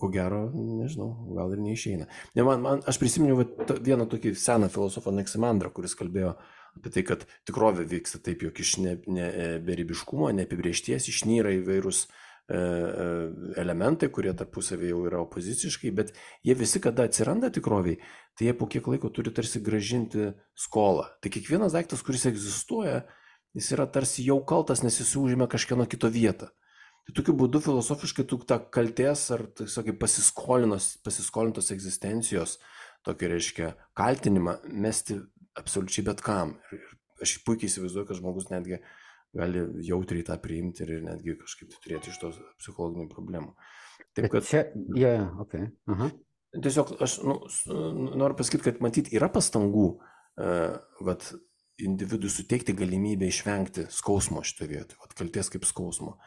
ko gero, nežinau, gal ir neišeina. Ne, man, man, aš prisiminiau vieną tokį seną filosofą Neksimandrą, kuris kalbėjo uh, apie tai, kad tikrovė vyksta taip, jog iš ne, ne, e, beribiškumo, neapibriešties išnyra įvairūs e, elementai, kurie tarpusavį jau yra opoziciškai, bet jie visi, kada atsiranda tikroviai, tai jie po kiek laiko turi tarsi gražinti skolą. Tai kiekvienas daiktas, kuris egzistuoja, jis yra tarsi jau kaltas, nes jis užima kažkieno kito vietą. Tai tokiu būdu filosofiškai tu tą kalties ar, tiesiog, pasiskolintos egzistencijos, tokį reiškia kaltinimą mesti absoliučiai bet kam. Ir aš puikiai įsivaizduoju, kad žmogus netgi gali jautriai tą priimti ir netgi kažkaip turėti iš tos psichologinių problemų. Taip, kad... Čia, yeah, okay. -huh. Tiesiog aš nu, noriu pasakyti, kad matyt yra pastangų, uh, vat, individui suteikti galimybę išvengti skausmo šitoje vietoje, vat, kalties kaip skausmo.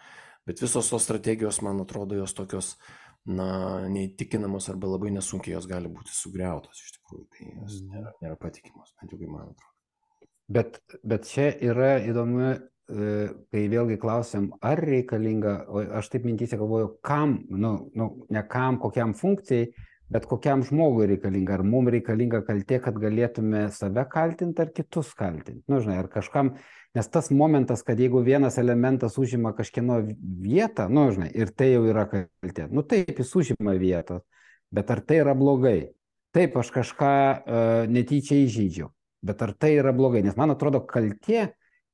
Bet visos tos strategijos, man atrodo, jos tokios, na, neįtikinamos arba labai nesunkiai jos gali būti sugriautos iš tikrųjų. Tai jos mhm. nėra, nėra patikimos, bent jau kaip man atrodo. Bet, bet čia yra įdomu, e, kai vėlgi klausim, ar reikalinga, o aš taip mintysė galvoju, kam, nu, nu, ne kam, kokiam funkcijai, bet kokiam žmogui reikalinga, ar mums reikalinga kaltė, kad galėtume save kaltinti ar kitus kaltinti. Nu, žinai, ar kažkam, Nes tas momentas, kad jeigu vienas elementas užima kažkieno vietą, nu, žinai, ir tai jau yra kaltė, nu taip, jis užima vietą, bet ar tai yra blogai? Taip, aš kažką uh, netyčia įžydžiau, bet ar tai yra blogai? Nes man atrodo, kaltė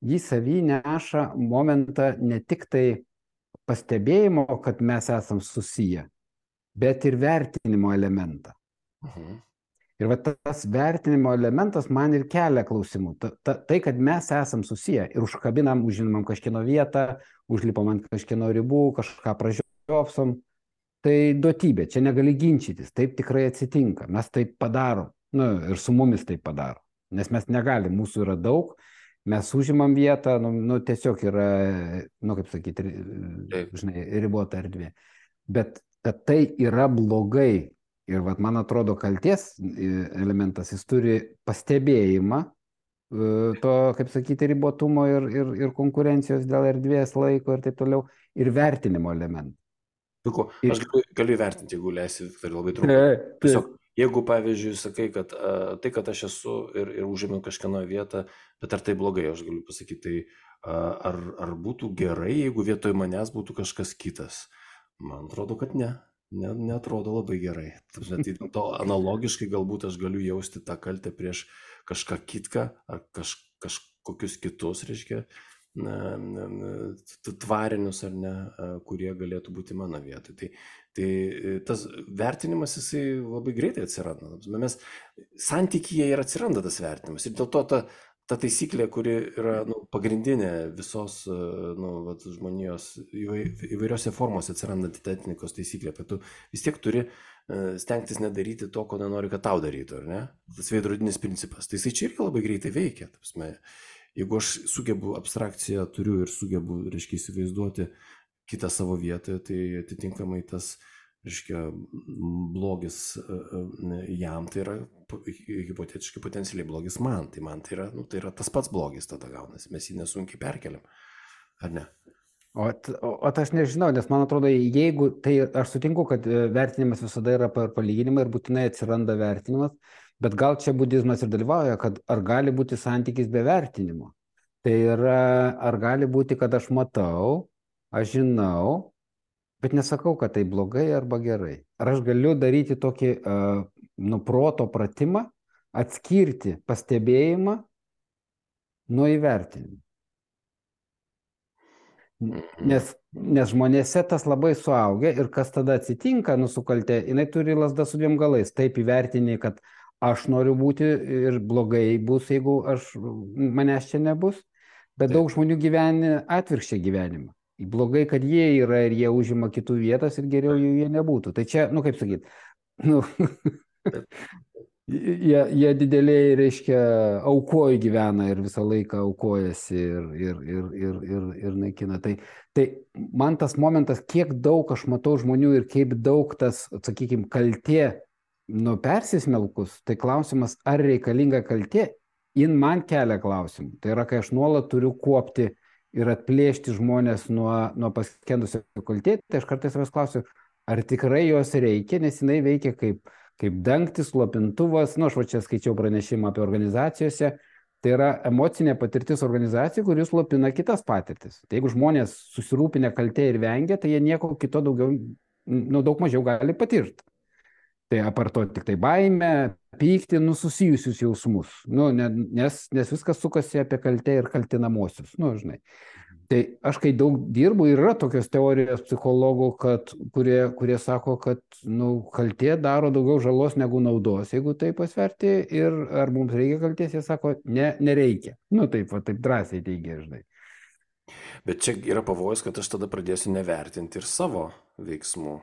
jį savy neša momentą ne tik tai pastebėjimo, kad mes esam susiję, bet ir vertinimo elementą. Mhm. Ir va tas vertinimo elementas man ir kelia klausimų. Ta, ta, tai, kad mes esam susiję ir užkabinam, užžinam kažkieno vietą, užlipam ant kažkieno ribų, kažką pražiopsom, tai duotybė, čia negali ginčytis, taip tikrai atsitinka, mes taip padarom, nu, ir su mumis taip padaro, nes mes negalim, mūsų yra daug, mes užimam vietą, nu, nu tiesiog yra, nu, kaip sakyti, žinai, ribota erdvė. Bet kad tai yra blogai, Ir vat, man atrodo, kalties e, elementas, jis turi pastebėjimą e, to, kaip sakyti, ribotumo ir, ir, ir konkurencijos dėl erdvės laiko ir taip toliau, ir vertinimo elementą. Puiku, aš galiu, galiu įvertinti, jeigu leisi, Viktor, labai trumpai. Tiesiog, jeigu, pavyzdžiui, sakai, kad uh, tai, kad aš esu ir, ir užėmiau kažkieno vietą, bet ar tai blogai, aš galiu pasakyti, tai uh, ar, ar būtų gerai, jeigu vietoj manęs būtų kažkas kitas? Man atrodo, kad ne. ne netrodo labai gerai. Tai to analogiškai galbūt aš galiu jausti tą kaltę prieš kažką kitką ar kaž, kažkokius kitus, reiškia, tvarinius ar ne, kurie galėtų būti mano vietoj. Tai, tai e, tas vertinimas jisai labai greitai atsiranda. Mes santykyje ir atsiranda tas vertinimas. Ir dėl to ta, ta taisyklė, kuri yra nu, pagrindinė visos nu, vat, žmonijos įvairiose formose atsirandanti ta etnikos taisyklė, kad tu vis tiek turi e, stengtis nedaryti to, ko nenori, kad tau darytų, ar ne? Tas veidrodinis principas. Tai jisai čia irgi labai greitai veikia. Jeigu aš sugebu abstrakciją turiu ir sugebu, reiškia, įsivaizduoti kitą savo vietą, tai atitinkamai tas, reiškia, blogis e, e, jam tai yra hipotetiškai potencialiai blogis man, tai man tai yra, nu, tai yra tas pats blogis tada gaunasi, mes jį nesunkiai perkeliam, ar ne? O, o, o aš nežinau, nes man atrodo, jeigu tai aš sutinku, kad e, vertinimas visada yra per palyginimą ir būtinai atsiranda vertinimas, Bet gal čia budizmas ir dalyvauja, kad ar gali būti santykis be vertinimo. Tai yra, ar gali būti, kad aš matau, aš žinau, bet nesakau, kad tai blogai arba gerai. Ar aš galiu daryti tokį uh, nuproto pratimą, atskirti pastebėjimą nuo įvertinimo. Nes, nes žmonėse tas labai suaugia ir kas tada atsitinka, nusukaltė, jinai turi lasdą su dviem galais. Taip įvertini, kad aš noriu būti ir blogai bus, jeigu aš, manęs čia nebus, bet Taip. daug žmonių gyvena atvirkščią gyvenimą. Blogai, kad jie yra ir jie užima kitų vietas ir geriau jų jie nebūtų. Tai čia, nu kaip sakyt, nu, jie, jie dideliai, reiškia, aukoji gyvena ir visą laiką aukojasi ir, ir, ir, ir, ir, ir naikina. Tai, tai man tas momentas, kiek daug aš matau žmonių ir kaip daug tas, sakykime, kaltė nu persismelkus, tai klausimas, ar reikalinga kaltė, jin man kelia klausimų. Tai yra, kai aš nuolat turiu kuopti ir atplėšti žmonės nuo, nuo paskendusio kaltė, tai aš kartais savęs klausiu, ar tikrai jos reikia, nes jinai veikia kaip, kaip dangtis, lopintuvas, nu aš va čia skaičiau pranešimą apie organizacijose, tai yra emocinė patirtis organizacijų, kuris lopina kitas patirtis. Tai jeigu žmonės susirūpinę kaltė ir vengia, tai jie nieko kito daugiau, nu, daug mažiau gali patirti. Tai aparto tik tai baimę, pyktį, nu, susijusius jausmus. Nu, ne, nes, nes viskas sukasi apie kaltę ir kaltinamosius. Nu, žinai. Tai aš kai daug dirbu, yra tokios teorijos psichologų, kad, kurie, kurie sako, kad nu, kaltė daro daugiau žalos negu naudos, jeigu tai pasverti. Ir ar mums reikia kaltės, jie sako, ne, nereikia. Nu, taip, va, taip drąsiai teigia, žinai. Bet čia yra pavojus, kad aš tada pradėsiu nevertinti ir savo veiksmų.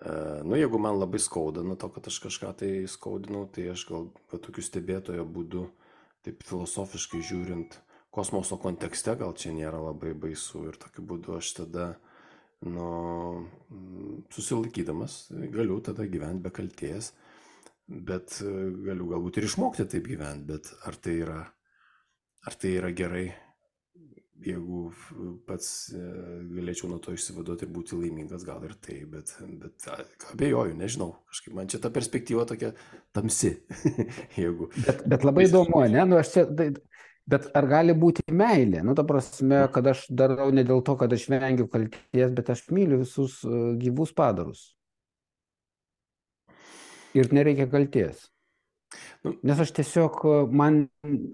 Nu, jeigu man labai skauda nuo to, kad aš kažką tai skaudinau, tai aš gal tokiu stebėtojo būdu, taip filosofiškai žiūrint, kosmoso kontekste gal čia nėra labai baisu ir tokiu būdu aš tada, nu, susilaikydamas, galiu tada gyventi be kalties, bet e, galiu galbūt ir išmokti taip gyventi, bet ar tai yra, ar tai yra gerai, jeigu pats e, galėčiau nuo to išsivaduoti ir būti laimingas, gal ir tai, bet, bet abejoju, nežinau, kažkaip man čia ta perspektyva tokia tamsi. jeigu... bet, bet labai įdomu, ne, nu aš čia, tai, bet ar gali būti meilė, nu ta prasme, kad aš darau ne dėl to, kad aš vengiu kalties, bet aš myliu visus e, gyvus padarus. Ir nereikia kalties. Nu, nes aš tiesiog, man,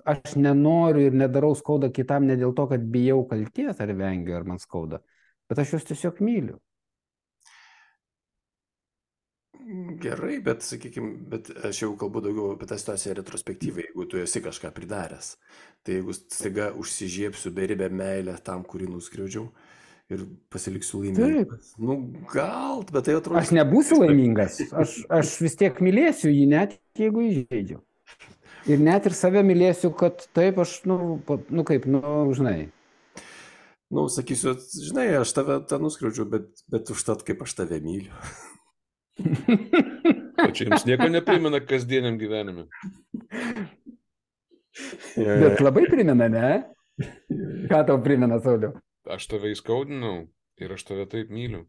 aš nenoriu ir nedarau skaudą kitam ne dėl to, kad bijau kalties ar vengiu ar man skauda, bet aš juos tiesiog myliu. Gerai, bet, sakykime, bet aš jau kalbu daugiau apie tą situaciją retrospektyviai, jeigu tu esi kažką pridaręs. Tai jeigu staiga užsižiepsiu beribę meilę tam, kurį nuskriaudžiau, ir pasiliksiu laimingas. Taip. Nu, gal, bet tai atrodo. Aš nebūsiu laimingas. Aš, aš vis tiek mylėsiu jį, net jeigu įžeidžiu. Ir net ir save mylėsiu, kad taip aš, nu, nu kaip, nu, žinai. Nu, sakysiu, žinai, aš tave tą nuskriaudžiu, bet, bet užtat kaip aš tave myliu. O čia jums nieko neprimena kasdieniam gyvenime. Bet labai primena, ne? Ką tau primena, Sauliu? Aš tave įskaudinau ir aš tave taip myliu.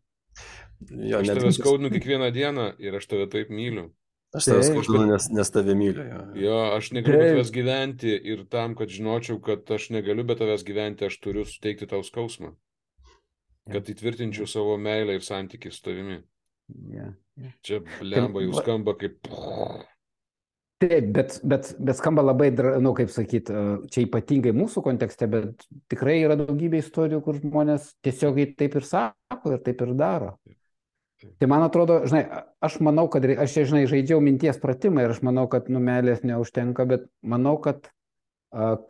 Jo, Aš net- tave skaudinu kiekvieną dieną ir aš tave taip myliu. Aš tave skaudinu, nes, nes tave myliu. Jo. Jo, aš negaliu Taip. tavęs gyventi ir tam, kad žinočiau, kad aš negaliu be tavęs gyventi, aš turiu suteikti tau skausmą. Kad įtvirtinčiau savo meilę ir santykį su tavimi. Ja. Čia blemba jau skamba kaip... Taip, bet, bet, bet skamba labai, dra- nu, kaip sakyt, čia ypatingai mūsų kontekste, bet tikrai yra daugybė istorijų, kur žmonės tiesiogiai taip ir sako ir taip ir daro. Tai man atrodo, žinai, aš manau, kad, aš čia, žinai, žaidžiau minties pratimą ir aš manau, kad numelės neužtenka, bet manau, kad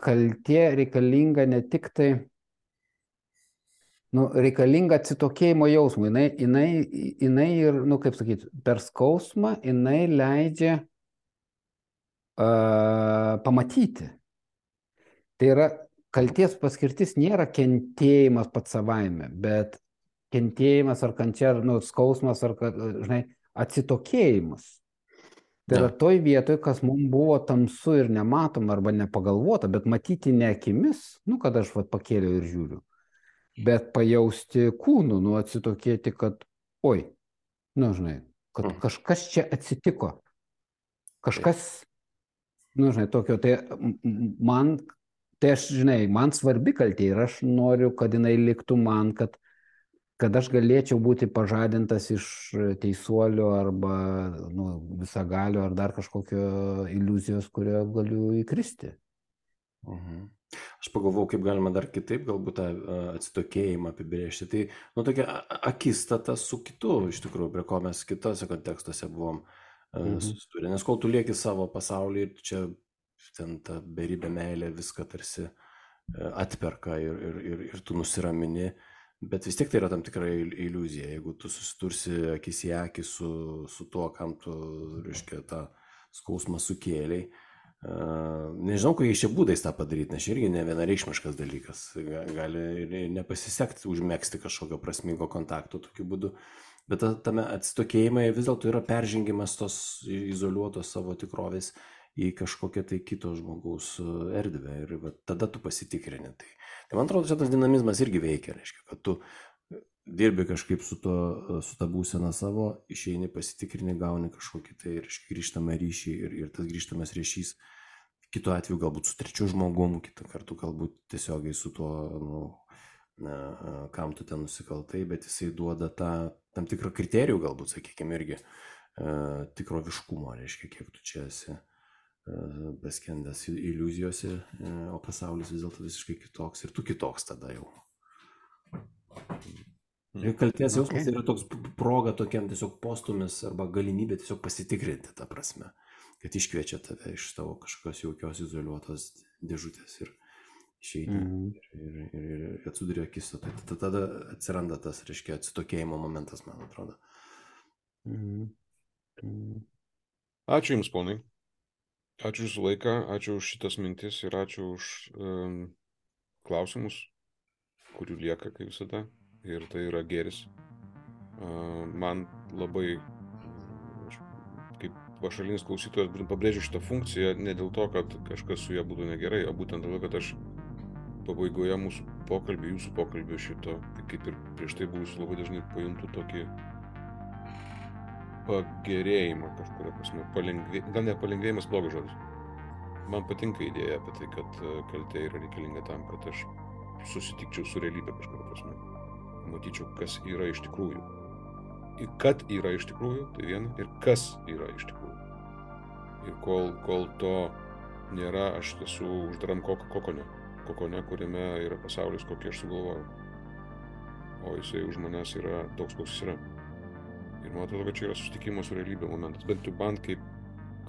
kaltė reikalinga ne tik tai, nu, reikalinga atsitokėjimo jausmų. Jinai, jinai, jinai ir, nu, kaip sakyti, per skausmą jinai leidžia a, pamatyti. Tai yra, kalties paskirtis nėra kentėjimas pats savaime, bet kentėjimas ar kančia, ar nu, skausmas, ar, žinai, atsitokėjimas. Tai yra toj vietoj, kas mums buvo tamsu ir nematoma arba nepagalvota, bet matyti ne akimis, nu, kad aš vat pakėliau ir žiūriu, bet pajausti kūnu, nu, atsitokėti, kad, oi, nu, žinai, kad Mhm. kažkas čia atsitiko. Kažkas, nu, žinai, tokio, tai man, tai aš, žinai, man svarbi kaltė ir aš noriu, kad jinai liktų man, kad, kad aš galėčiau būti pažadintas iš teisuolio arba nu, visagalio ar dar kažkokio iliuzijos, kurio galiu įkristi. Mhm. Aš pagalvojau, kaip galima dar kitaip galbūt tą atsitokėjimą apibrėžti. Tai, nu, tokia akistata su kitu, iš tikrųjų, prie ko mes kitose kontekstuose buvom Mhm. susidūrę. Nes kol tu lieki savo pasaulį ir čia ten ta beribė meilė viską tarsi e, atperka ir, ir, ir, ir tu nusiramini, bet vis tiek tai yra tam tikra il- iliuzija. Jeigu tu susidursi akis į akį su, su tuo, kam tu, reiškia, tą skausmą sukėliai, Uh, nežinau, kokiais čia būdais tą padaryti, nes irgi ne vienareikšmiškas dalykas. Ga- Gali nepasisekti užmėgsti kažkokio prasmingo kontakto tokiu būdu. Bet ta- tame atsitokėjimai vis dėlto yra peržengimas tos izoliuotos savo tikrovės į kažkokią tai kito žmogaus uh, erdvę ir va, tada tu pasitikrini. Tai, tai man atrodo, čia tas dinamizmas irgi veikia, reiškia, kad tu dirbi kažkaip su, to, su ta būsena savo, išeini pasitikrini, gauni kažkokį tai reiškia, grįžtamą ryšį ir, ir tas grįžtamas ryšys, kitu atveju galbūt su trečiu žmogum, kitą kartą galbūt tiesiogiai su tuo, nu, na, kam tu ten nusikaltai, bet jisai duoda tą tam tikrą kriterijų, galbūt, sakykime, irgi tikroviškumo, reiškia, kiek tu čia esi paskendęs i- iliuzijose, o pasaulis vis dėlto visiškai kitoks ir tu kitoks tada jau. Ir kalties jausmas Okay. yra toks proga tokiam tiesiog postumis arba galimybė tiesiog pasitikrinti tą prasme, kad iškviečia tave iš tavo kažkokios jaukios izoliuotos dėžutės ir išeiti Mhm. ir, ir, ir, ir atsiduria akis. Tai tada, atsiranda tas, reiškia, atsitokėjimo momentas, man atrodo. Mhm. Mhm. Ačiū Jums, ponai. Ačiū Jūsų laiką, ačiū už šitas mintis ir ačiū už um, klausimus, kurių lieka, kaip visada. Ir tai yra geris. Uh, man labai, aš kaip pašalinis klausytojas, pabrėžiu šitą funkciją ne dėl to, kad kažkas su ja būtų negerai, o būtent dėl to, kad aš pabaigoje mūsų pokalbį, jūsų pokalbį šito, kaip ir prieš tai buvusiu labai dažnai pajuntu tokį pagerėjimą kažkuria prasme, palengvė... gal ne palengvėjimas blogas žodis. Man patinka idėja apie tai, kad e, kaltė yra reikalinga tam, kad aš susitikčiau su realybė kažkuria prasme. Matyčiau, kas yra iš tikrųjų. Ir kad yra iš tikrųjų, tai viena, ir kas yra iš tikrųjų. Ir kol, kol to nėra, aš esu uždaram kok kokone. Kokone, kuriame yra pasaulis, kokį aš sugalvojau. O jisai už manęs yra toks, koks jis yra. Ir man atrodo, kad čia yra susitikimo su realybė momentas. Bent jau man kaip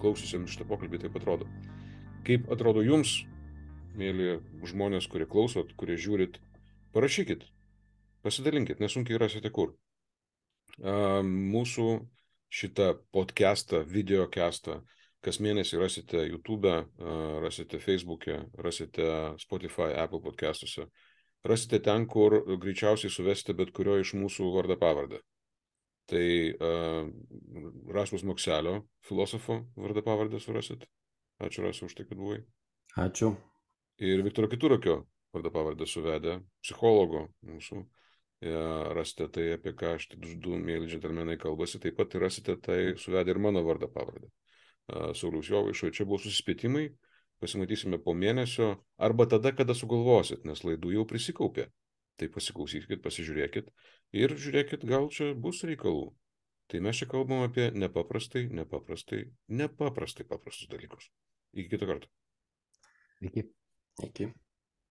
klausysiam šitą pokalbį taip atrodo. Kaip atrodo jums, mėly žmonės, kurie klausot, kurie žiūrit, parašykit, pasidalinkit, nesunkiai rasite kur. Mūsų šitą podcastą, videocastą, kas mėnesį rasite YouTube, rasite Facebook'e, rasite Spotify, Apple podcastuose. Rasite ten, kur greičiausiai suvesite bet kurio iš mūsų vardą pavardę. Tai uh, Rasmus Mokselio, filosofo vardą pavardę surasit. Ačiū Rasu už tai, kad buvai. Ačiū. Ir Viktoro Kiturokio vardą pavardę suvedę, psichologo mūsų. e, rasite tai, apie ką aš du mėly džentelmenai kalbasi, taip pat rasite tai suvedę ir mano vardą pavardę. Sauliaus Jovaišo, čia buvo susispėtimai, pasimatysime po mėnesio arba tada, kada sugalvosit, nes laidų jau prisikaupė. Tai pasiklausykit, pasižiūrėkit ir žiūrėkit, gal čia bus reikalų. Tai mes čia kalbam apie nepaprastai, nepaprastai, nepaprastai paprastus dalykus. Iki kito karto. Iki. Iki.